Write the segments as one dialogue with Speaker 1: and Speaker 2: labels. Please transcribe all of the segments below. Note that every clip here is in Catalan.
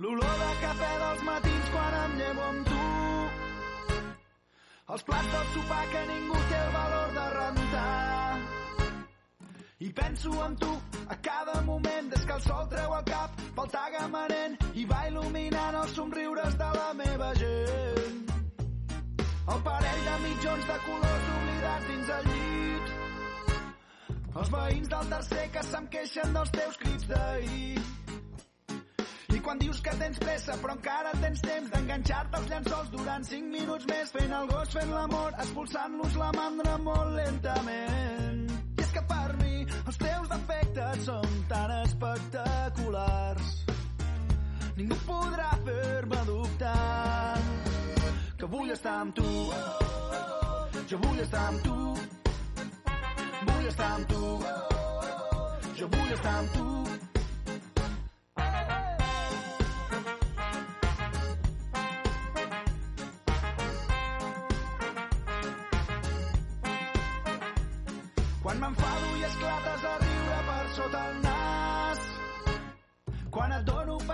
Speaker 1: L'olor de cafè dels matins quan em llevo amb tu. Els plats del sopar que ningú té el valor de rentar. I penso en tu a cada moment des que el sol treu el cap pel tagamanent i va il·luminant els somriures de la meva gent. El parell de mitjons de colors oblidats dins el llit. Els veïns del tercer que se'm queixen dels teus crits d'ahir. Quan dius que tens pressa però encara tens temps d'enganxar-te als llençols durant 5 minuts més fent el gos, fent l'amor, expulsant-los la mandra molt lentament. I és que per mi els teus defectes són tan espectaculars. Ningú podrà fer-me dubtar que vull estar amb tu. Jo vull estar amb tu. Vull estar amb tu. Jo vull estar amb tu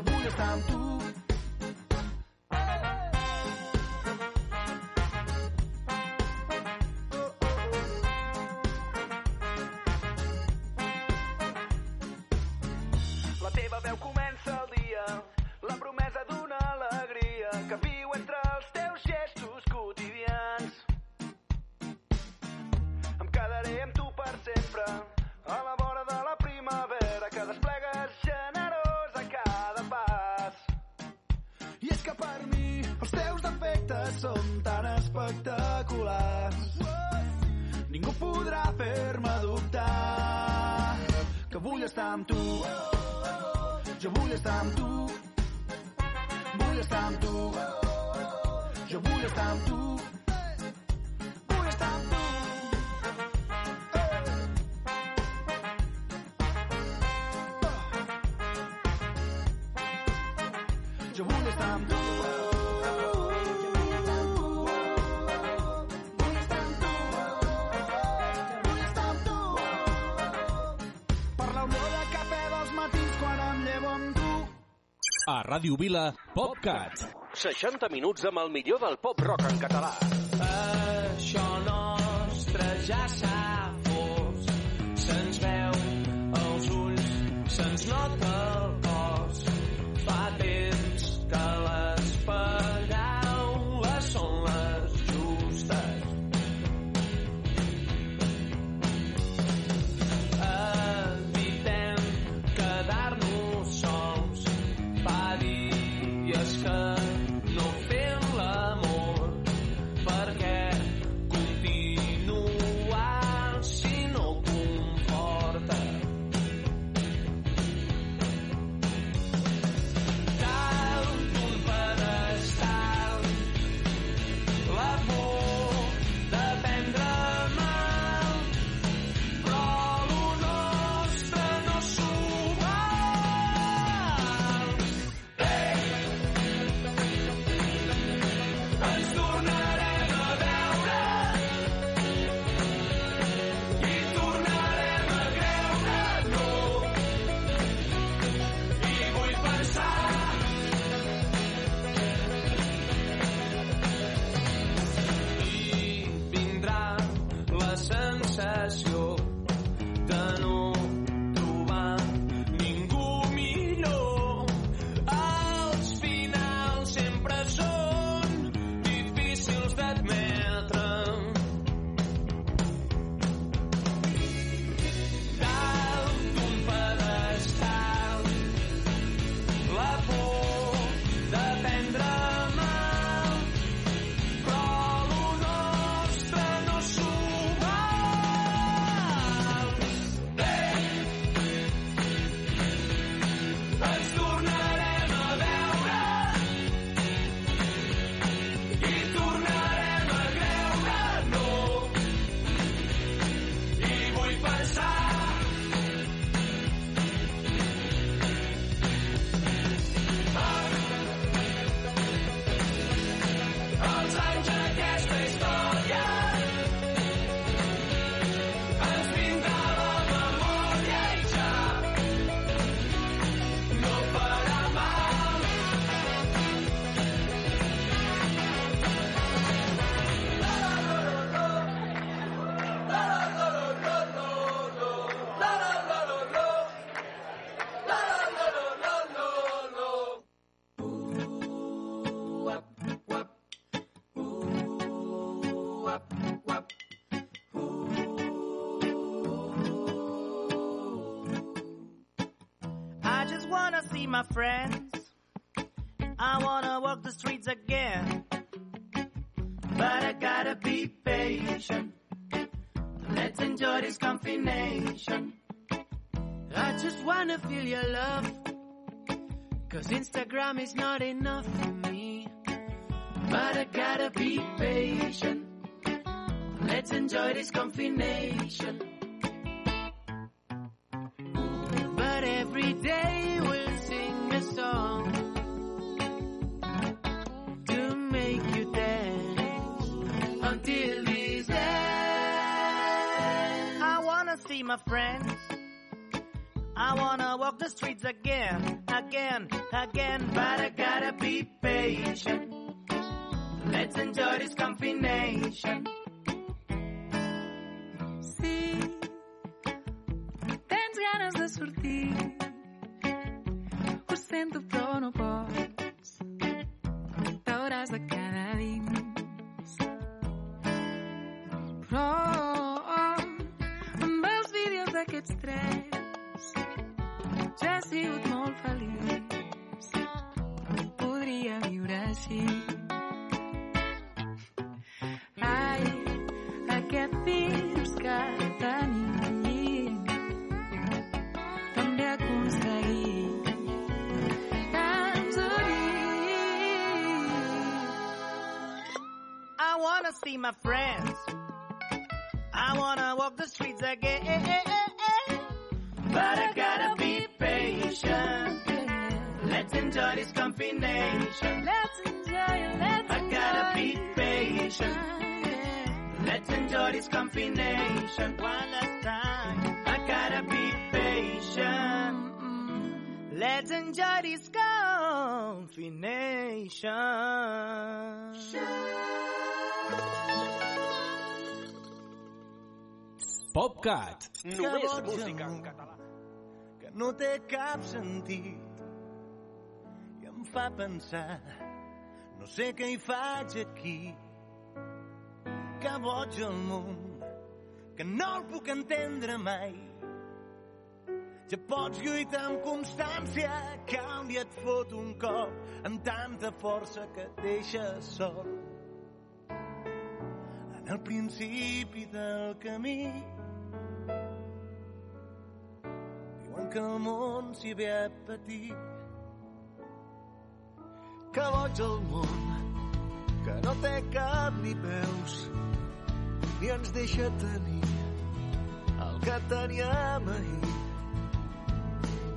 Speaker 1: vull estar amb tu. La són tan espectaculars. Ningú podrà fer-me dubtar que vull estar amb tu. Jo vull estar amb tu. Vull estar amb tu. Jo vull estar amb tu.
Speaker 2: A Ràdio Vila, PopCat. 60 minuts amb el millor del pop rock en català.
Speaker 3: Això nostre ja s'ha fos. Se'ns veu els ulls, se'ns nota el
Speaker 4: friends.
Speaker 5: Sigut molt feliç. Podria viure així. Ai, aquest virus que tenim també unim.
Speaker 4: I wanna see my friends. I wanna walk the streets again. Let's enjoy this combination.
Speaker 5: Let's enjoy let's
Speaker 4: I gotta be
Speaker 5: enjoy
Speaker 4: patient. Let's enjoy this combination one last time. I gotta be patient. Let's enjoy this combination.
Speaker 2: PopCat. Només música en català.
Speaker 6: que no té cap sentit fa pensar no sé què hi faig aquí que boig el món que no el puc entendre mai ja pots lluitar amb constància dia et fot un cop amb tanta força que et deixa sol en el principi del camí Diuen que el món s'hi ve a patir. Que boig el món, que no té cap ni peus, ni ens deixa tenir el que teníem ahir.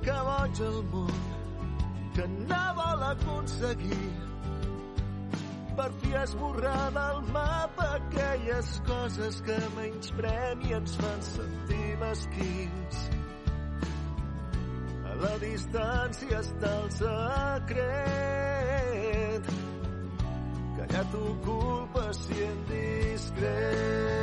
Speaker 6: Que boig el món, que no vol aconseguir per fi esborrar del mapa aquelles coses que menysprem i ens fan sentir mesquins. A la distància està el secret t'ocupa si en discret.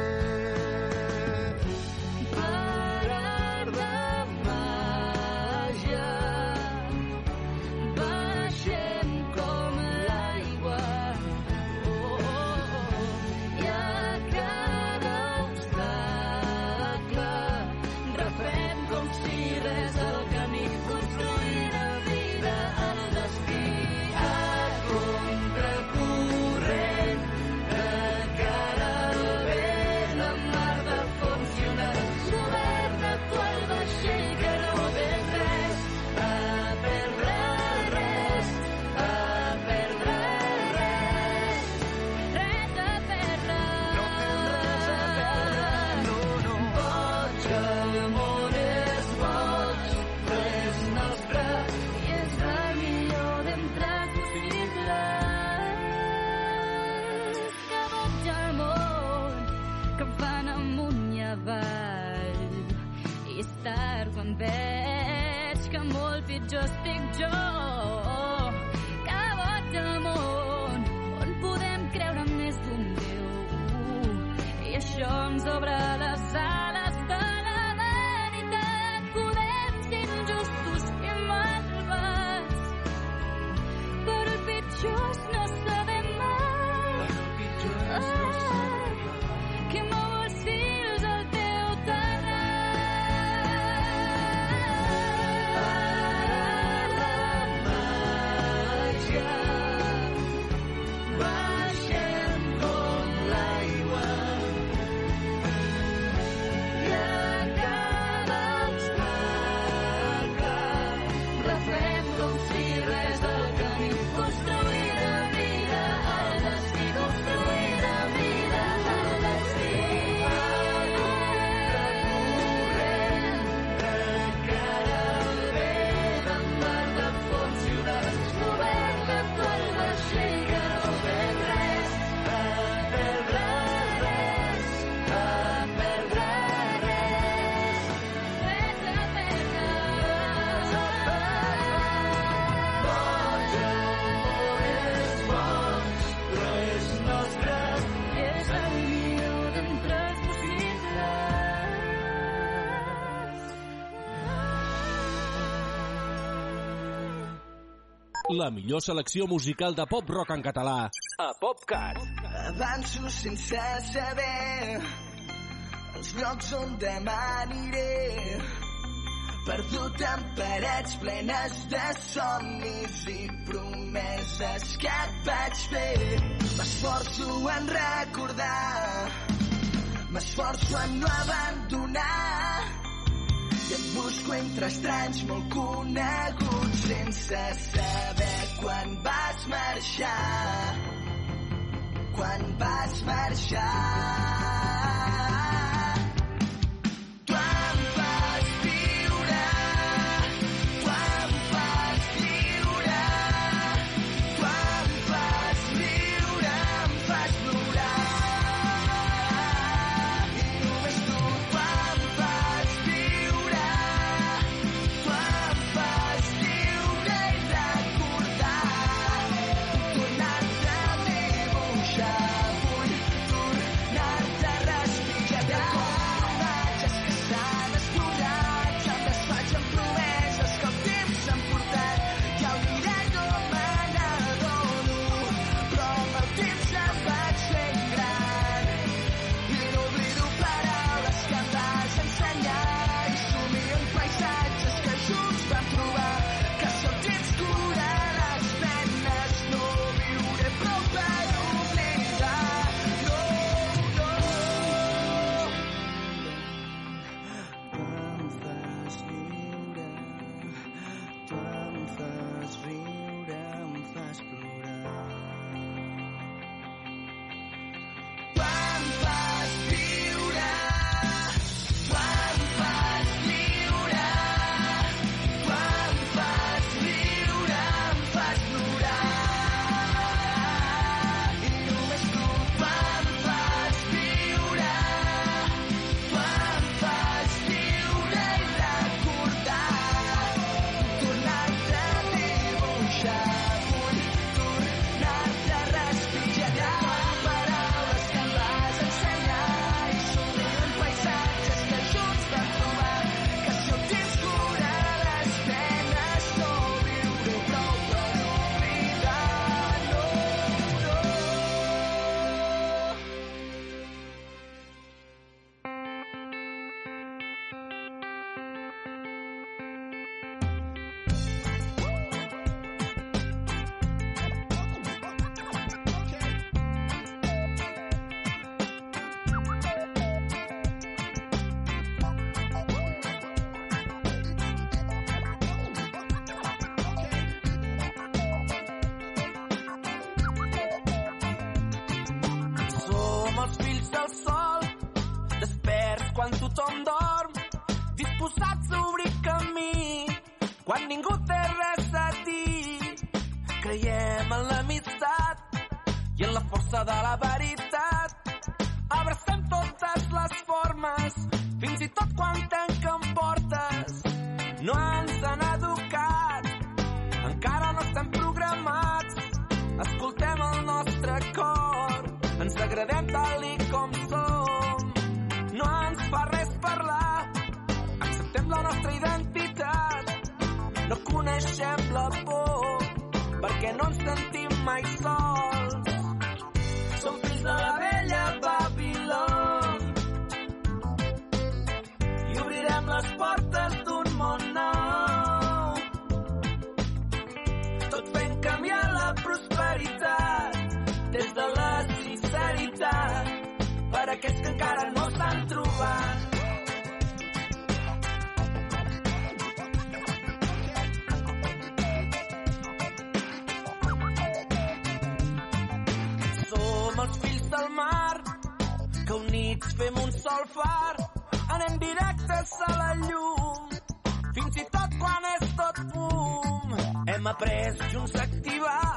Speaker 6: La
Speaker 5: millor
Speaker 2: selecció musical de pop-rock en català a PopCat.
Speaker 7: Avanço sense saber els llocs on demà aniré perdut en parets plenes de somnis i promeses que et vaig fer. M'esforço en recordar, m'esforço en no abandonar i et busco entre estranys molt coneguts sense saber marxar. Quan vas marxar. tothom dorm, disposats a obrir camí, quan ningú té
Speaker 8: res a dir. Creiem en l'amistat i en la força de la veritat la nostra identitat. No coneixem la por perquè no ens sentim mai sols. Som fills de la vella Babiló i obrirem les portes d'un món nou. Tot fent canviar la prosperitat des de la sinceritat per aquests que encara no s'han trobat. fem un sol far, anem directes a la llum, fins i tot quan és tot fum. Hem après junts a activar,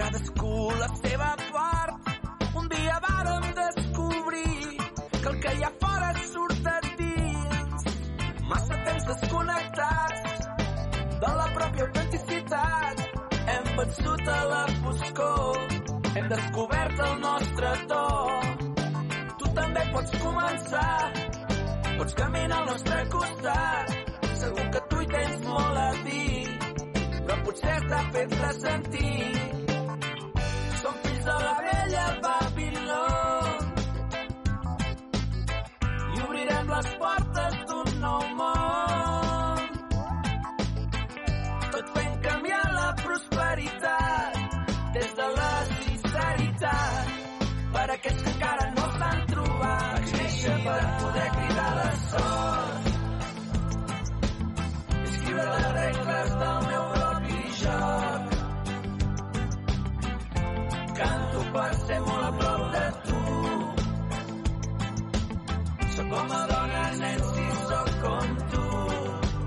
Speaker 8: cadascú la seva part. Un dia vàrem descobrir que el que hi ha fora surt de dins. Massa temps desconnectats de la pròpia autenticitat. Hem vençut a la foscor, hem descobert el nostre tot pots començar. Pots caminar al nostre costat. Segur que tu hi tens molt a dir, però potser t'ha fet-la sentir. Som fills de la vella Babiló i obrirem les portes d'un nou món. Tot fent canviar la prosperitat des de la sinceritat per aquests que encara no néixer per poder cridar la sort escriure les regles del meu propi joc. Canto per ser molt a prop de tu. Sóc com a dona, nen, si sóc com tu.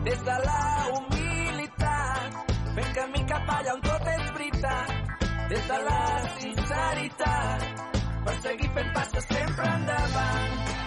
Speaker 8: Des de la humilitat, fent camí cap allà on tot és veritat. Des de la sinceritat, per seguir fent passes sempre endavant.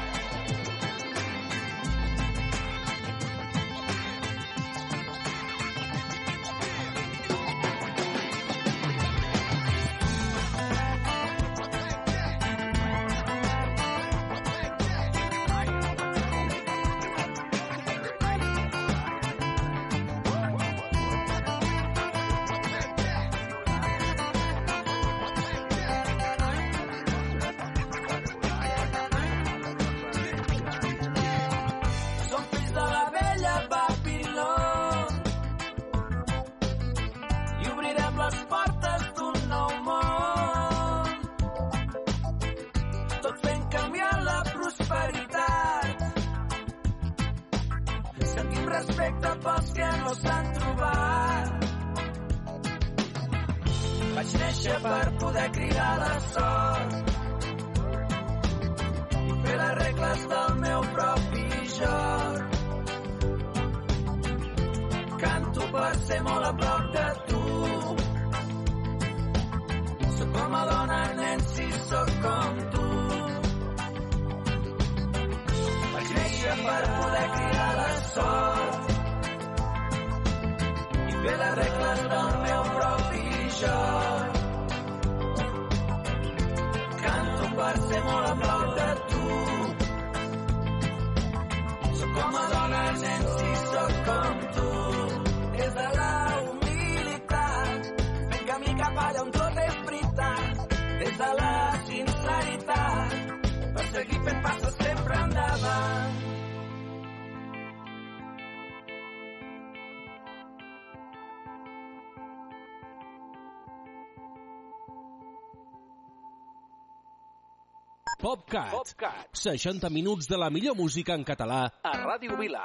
Speaker 2: PopCat. PopCat. 60 minuts de la millor música en català a Ràdio Vila.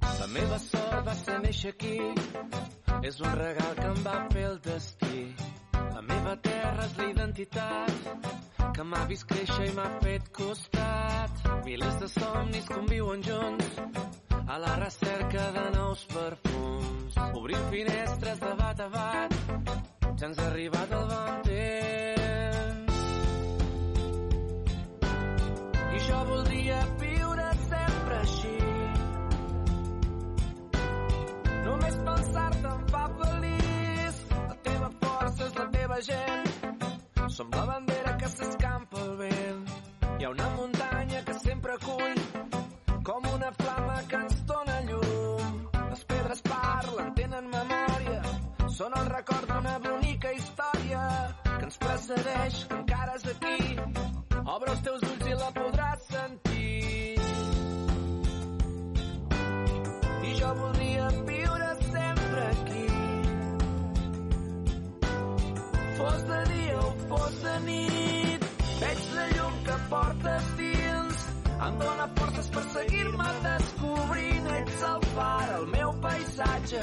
Speaker 8: La meva sort va ser néixer aquí, és un regal que em va fer el destí. La meva terra és la identitat que m'ha vist créixer i m'ha fet costat. Milers de somnis conviuen junts a la recerca de nous perfums. Obrim finestres de bat a bat, ja ens ha arribat el bon temps. I jo voldria viure sempre així, Només pensar-te em fa feliç. La teva força és la teva gent. Som la bandera que s'escampa al vent. Hi ha una muntanya precedeix, que encara és aquí. Obre els teus ulls i la podràs sentir. I jo voldria viure sempre aquí. Fos de dia o fos de nit, veig la llum que portes dins. Em dóna forces per seguir-me descobrint. Ets el far, el meu paisatge,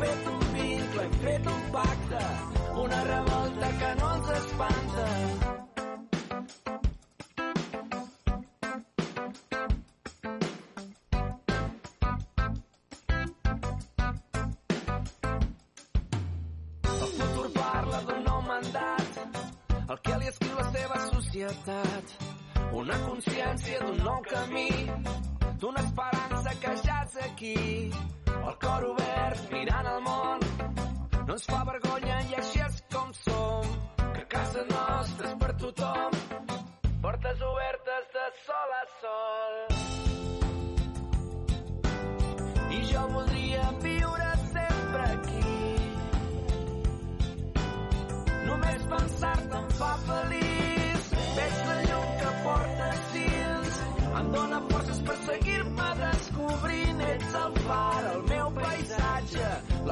Speaker 8: fet un vincle, hem fet un pacte, una revolta que no ens espanta. El futur parla d'un nou mandat, el que li escriu la seva societat, una consciència d'un nou camí, d'una esperança que ja és aquí. El cor obert, mirant al món, no ens fa vergonya i així és com som. Que casa nostra és per tothom, portes obertes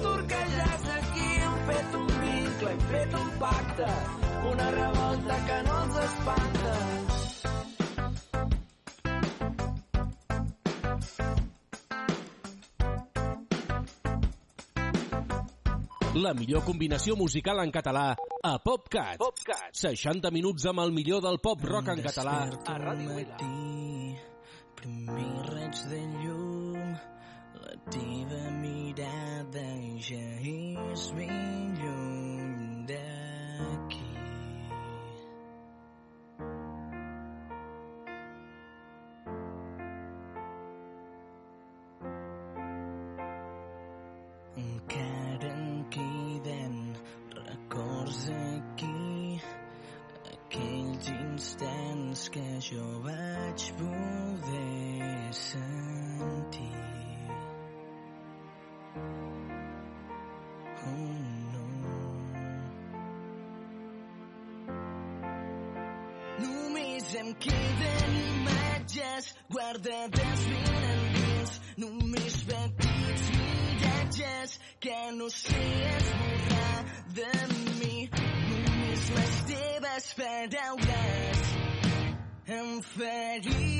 Speaker 8: futur que ja és aquí. Hem fet un vincle, hem fet un pacte, una revolta que no ens espanta.
Speaker 2: La millor combinació musical en català a PopCat.
Speaker 8: PopCat.
Speaker 2: 60 minuts amb el millor del pop rock en català a Ràdio Vila.
Speaker 7: primer raig de llum, la teva mirada ja és ben lluny d'aquí. Encara em queden records aquí aquells instants que jo vaig poder sentir. Només em queden imatges guardades ben endins, només petits miratges que no sé esborrar de mi. Només les teves paraules em farien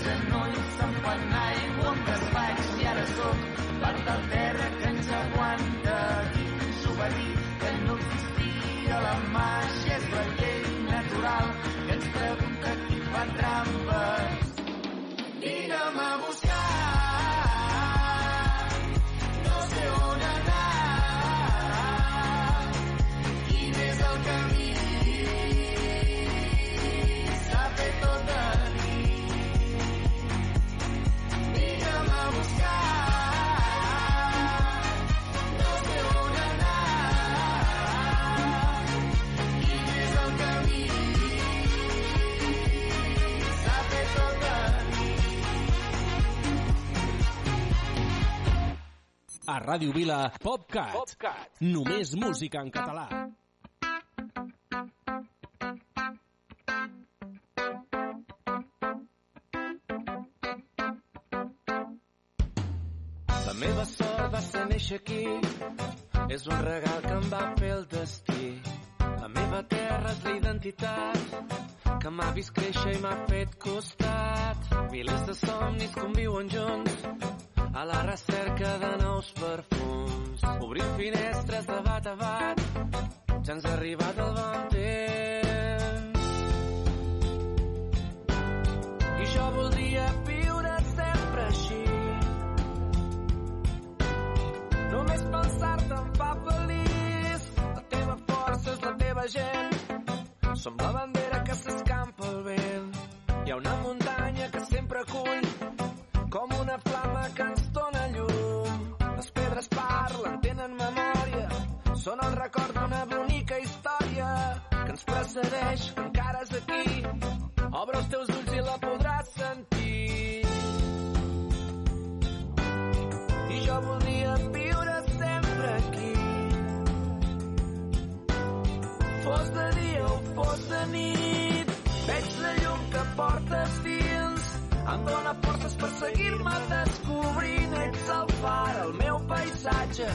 Speaker 9: Els genolls se'm fan aigua, em desfaig i ara A
Speaker 2: Ràdio Vila, PopCat.
Speaker 10: PopCat.
Speaker 2: Només música en català.
Speaker 8: La meva sort va ser néixer aquí, és un regal que em va fer el destí. La meva terra és la identitat, que m'ha vist créixer i m'ha fet costat. Milers de somnis conviuen junts, a la recerca de nous perfums. Obrim finestres de bat a bat, ja ens ha arribat el bon temps. I jo voldria viure sempre així, Només pensar-te em fa feliç. La teva força és la teva gent. Som la bandera que s'escampa al vent. Hi ha una muntanya Són el record d'una bonica història que ens precedeix, que encara és aquí. Obre els teus ulls i la podràs sentir. I jo volia viure sempre aquí. Fos de dia o fos de nit, veig la llum que portes dins. Em dóna forces per seguir-me descobrint. Ets el far, el meu paisatge,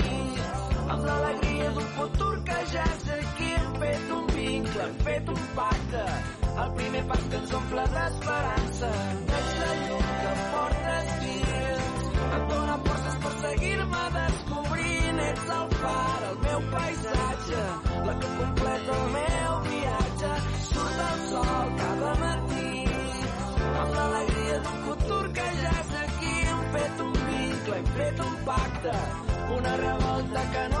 Speaker 8: amb l'alegria d'un futur que ja és aquí. Hem fet un vincle, hem fet un pacte, el primer pas que ens omple d'esperança. Veig la llum que portes dins, em dóna forces per seguir-me descobrint. Ets el far, el meu paisatge, la que completa el meu viatge. Surt el sol cada matí, amb l'alegria d'un futur que ja és aquí. Hem fet un vincle, hem fet un pacte, una revolta que no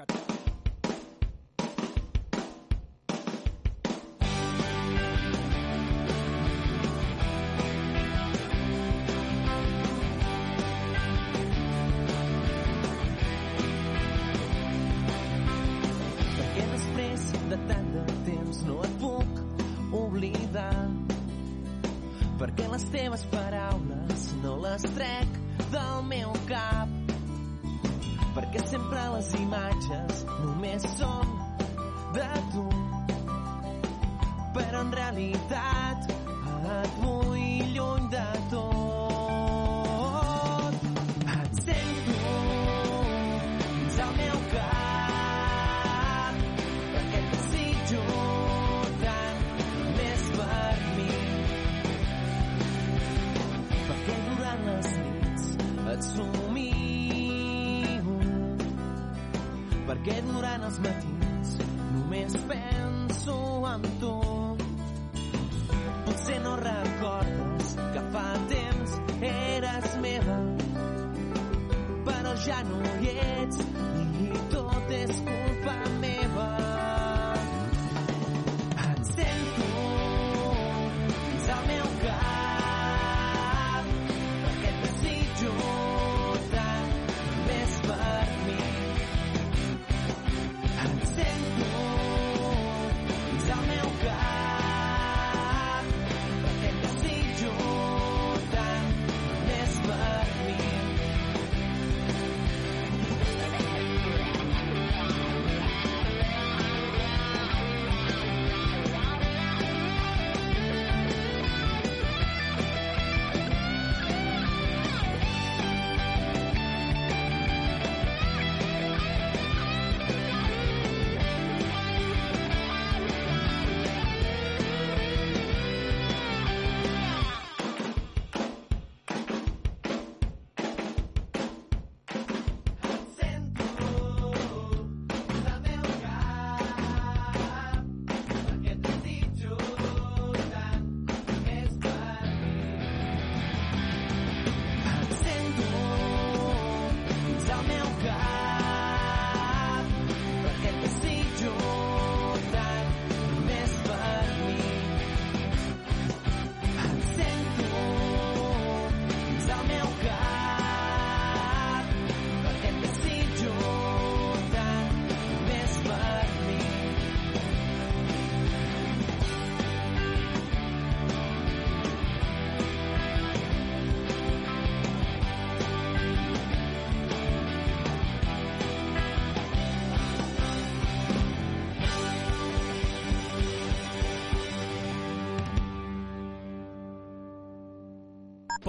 Speaker 11: Matthew.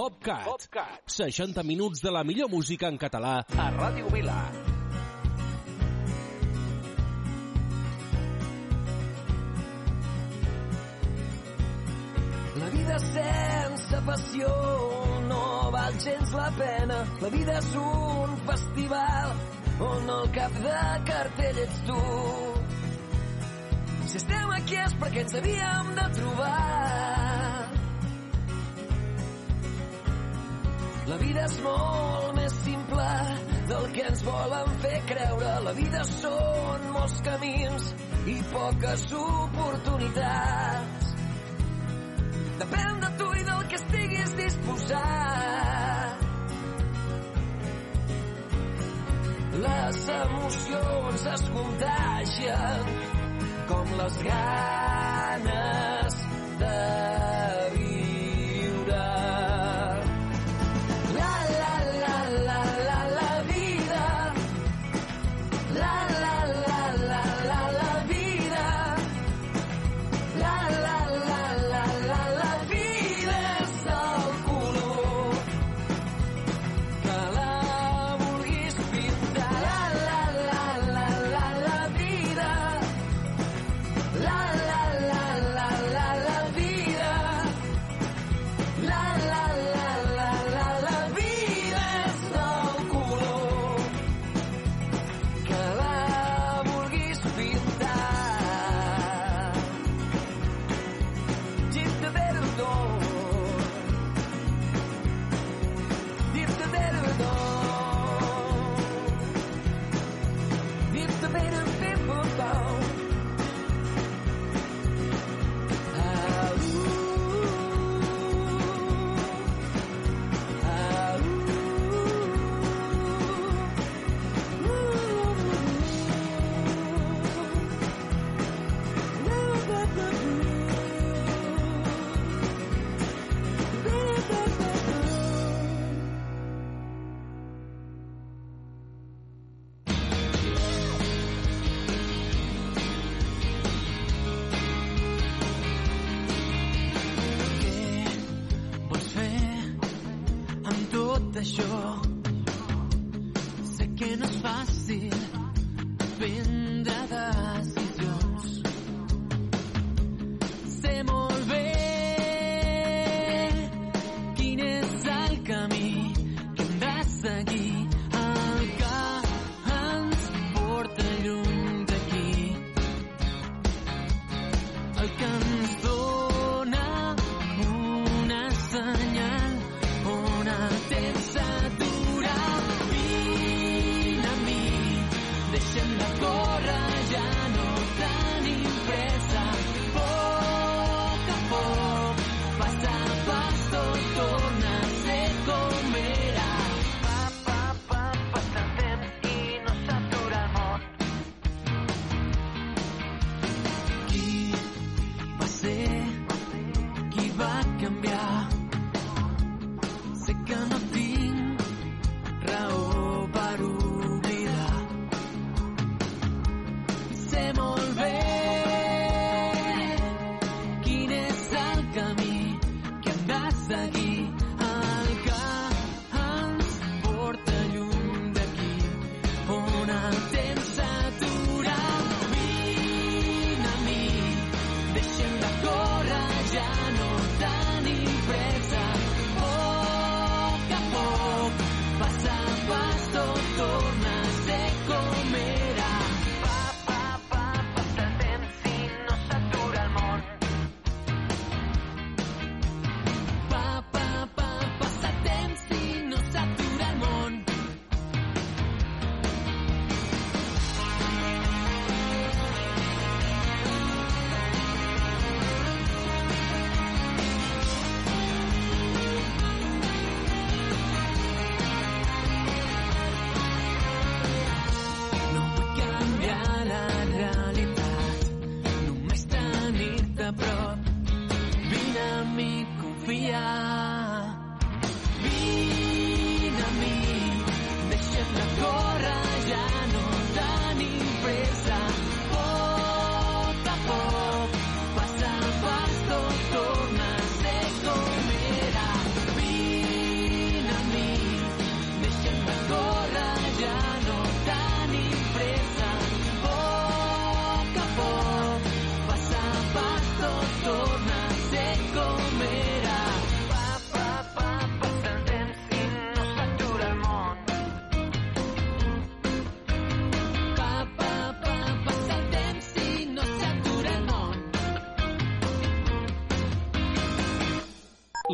Speaker 2: Bobcat. Bobcat. 60 minuts de la millor música en català a Ràdio Vila.
Speaker 8: La vida sense passió no val gens la pena. La vida és un festival on el cap de cartell ets tu. Si estem aquí és perquè ens havíem de trobar vida és molt més simple del que ens volen fer creure. La vida són molts camins i poques oportunitats. Depèn de tu i del que estiguis disposat. Les emocions es contagien com les ganes de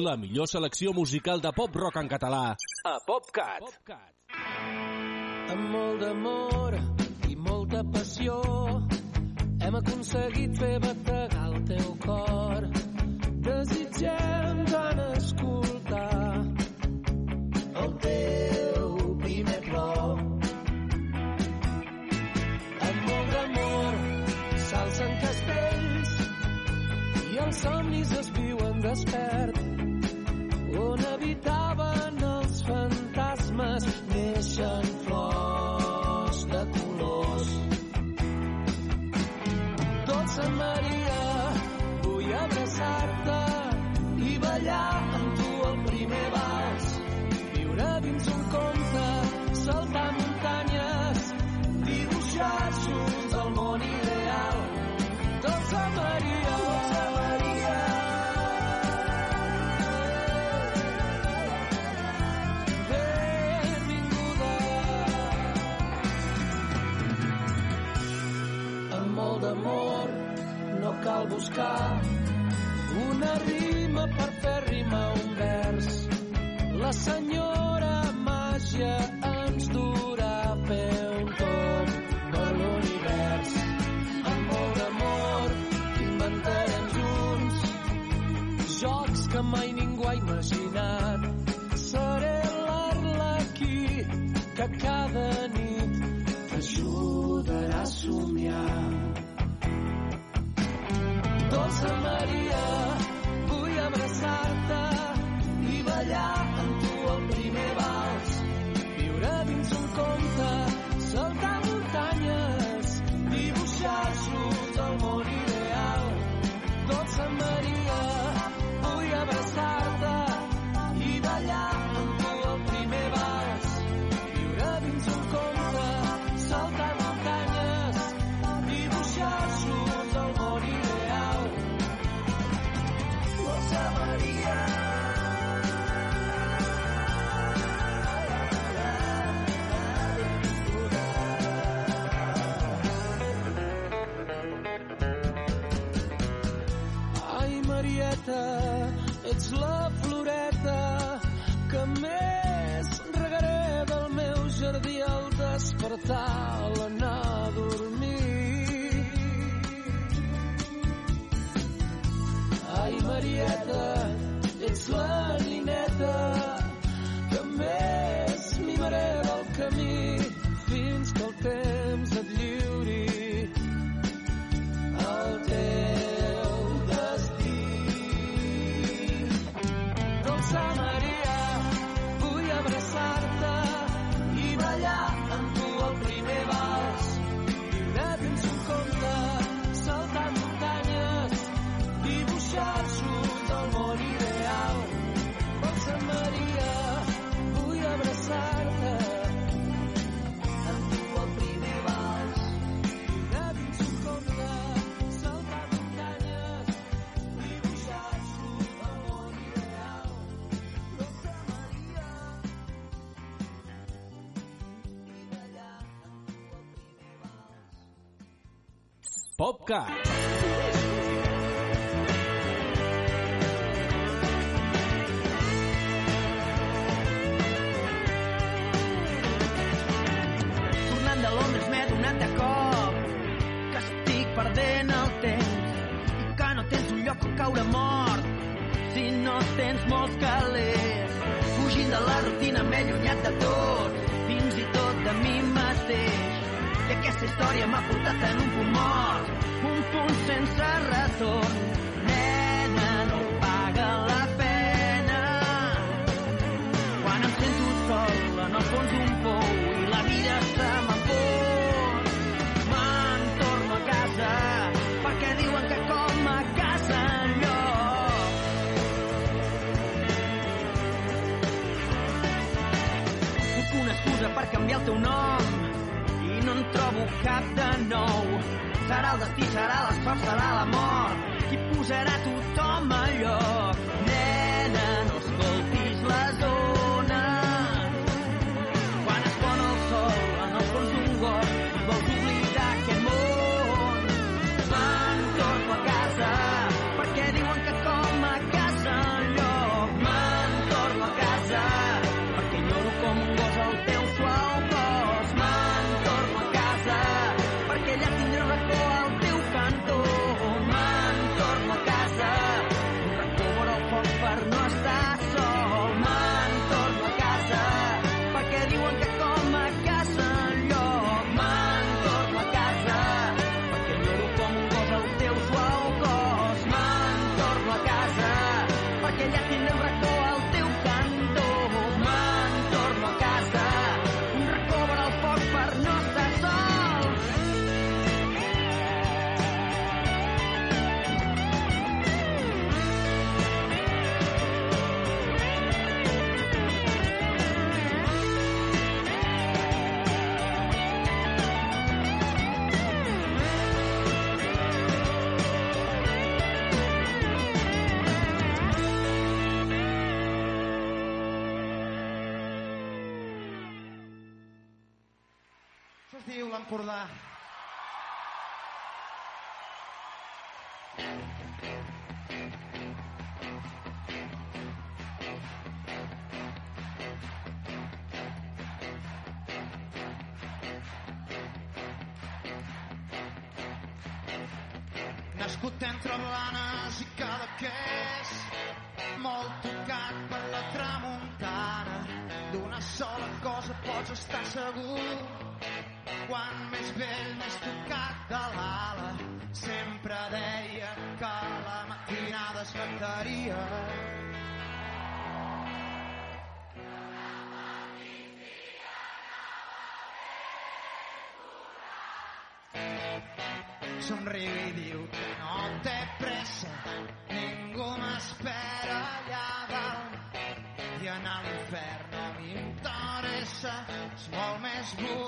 Speaker 8: La
Speaker 2: millor selecció musical de pop-rock en català a PopCat.
Speaker 3: Amb molt d'amor i molta passió hem aconseguit fer bategar el teu cor. Desitgem tant escoltar el teu primer plor. Amb molt d'amor s'alcen castells i els somnis es viuen despert on habitaven els fantasmes neixen flors de colors. Dolça Maria, vull abraçar-te i ballar buscar una rima per fer rimar un vers. La senyora màgia ens durà a fer un tomb per l'univers. Amb molt d'amor inventarem junts jocs que mai ningú ha imaginat. Ets la floreta que més regaré del meu jardí al despertar. a
Speaker 2: PopCat.
Speaker 4: Tornant de Londres m'he donat de cop que estic perdent el temps i que no tens un lloc on caure mort si no tens molts calés. Fugint de la rutina m'he allunyat de tot, fins i tot de mi mateix. I aquesta història m'ha portat en un un punt sense retorn. Nena, no paga la pena quan sento sol en el fons d'un pou i la vida torno a casa perquè diuen que com a casa enlloc. Una excusa per canviar el teu nom i no en trobo cap de nou. Serà el destí, serà la sort, serà la mort. Qui posarà tothom
Speaker 9: kurdaa somriu i diu que no té pressa, ningú m'espera allà dalt. I anar a l'infern no m'interessa, és molt més bonic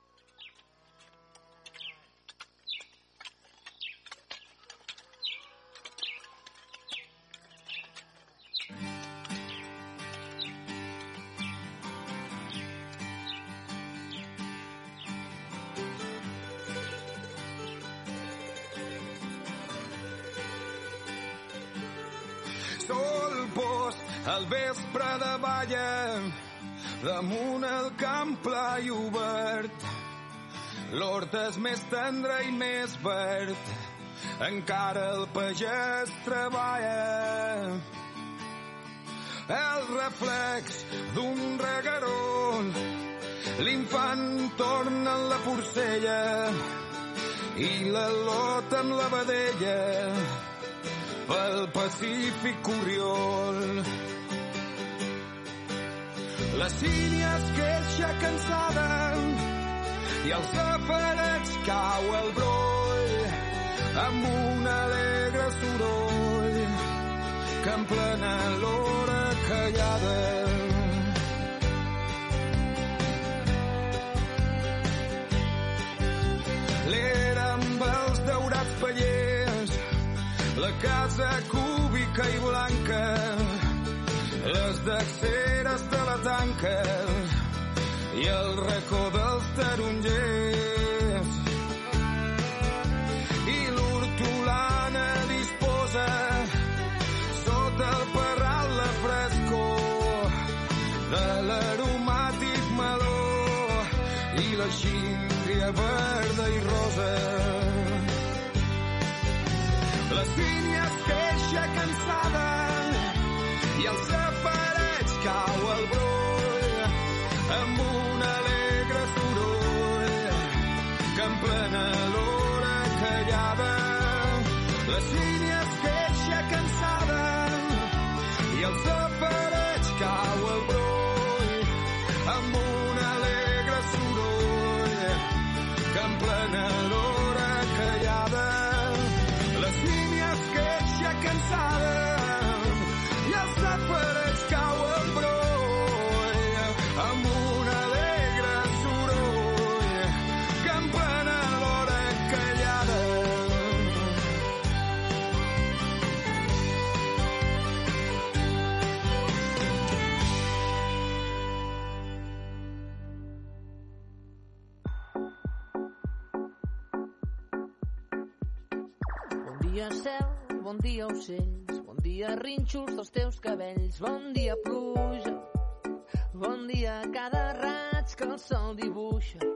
Speaker 12: vespre de balla damunt el camp pla i obert. L'hort és més tendre i més verd, encara el pagès treballa. El reflex d'un regarón l'infant torna en la porcella i la lota amb la vedella pel Pacífic Oriol. La sínia es queixa cansada i als aparets cau el broll amb un alegre soroll que en plena l'hora callada. L'era amb els daurats pallers la casa cúbica i blanca les deceres de la tanca i el racó dels tarongers i l'hortolana disposa sota el parral la frescor de l'aromàtic meló i la xíndria verda i rosa. La sínia
Speaker 7: dia, rínxols dels teus cabells, bon dia, pluja, bon dia, cada raig que el sol dibuixa.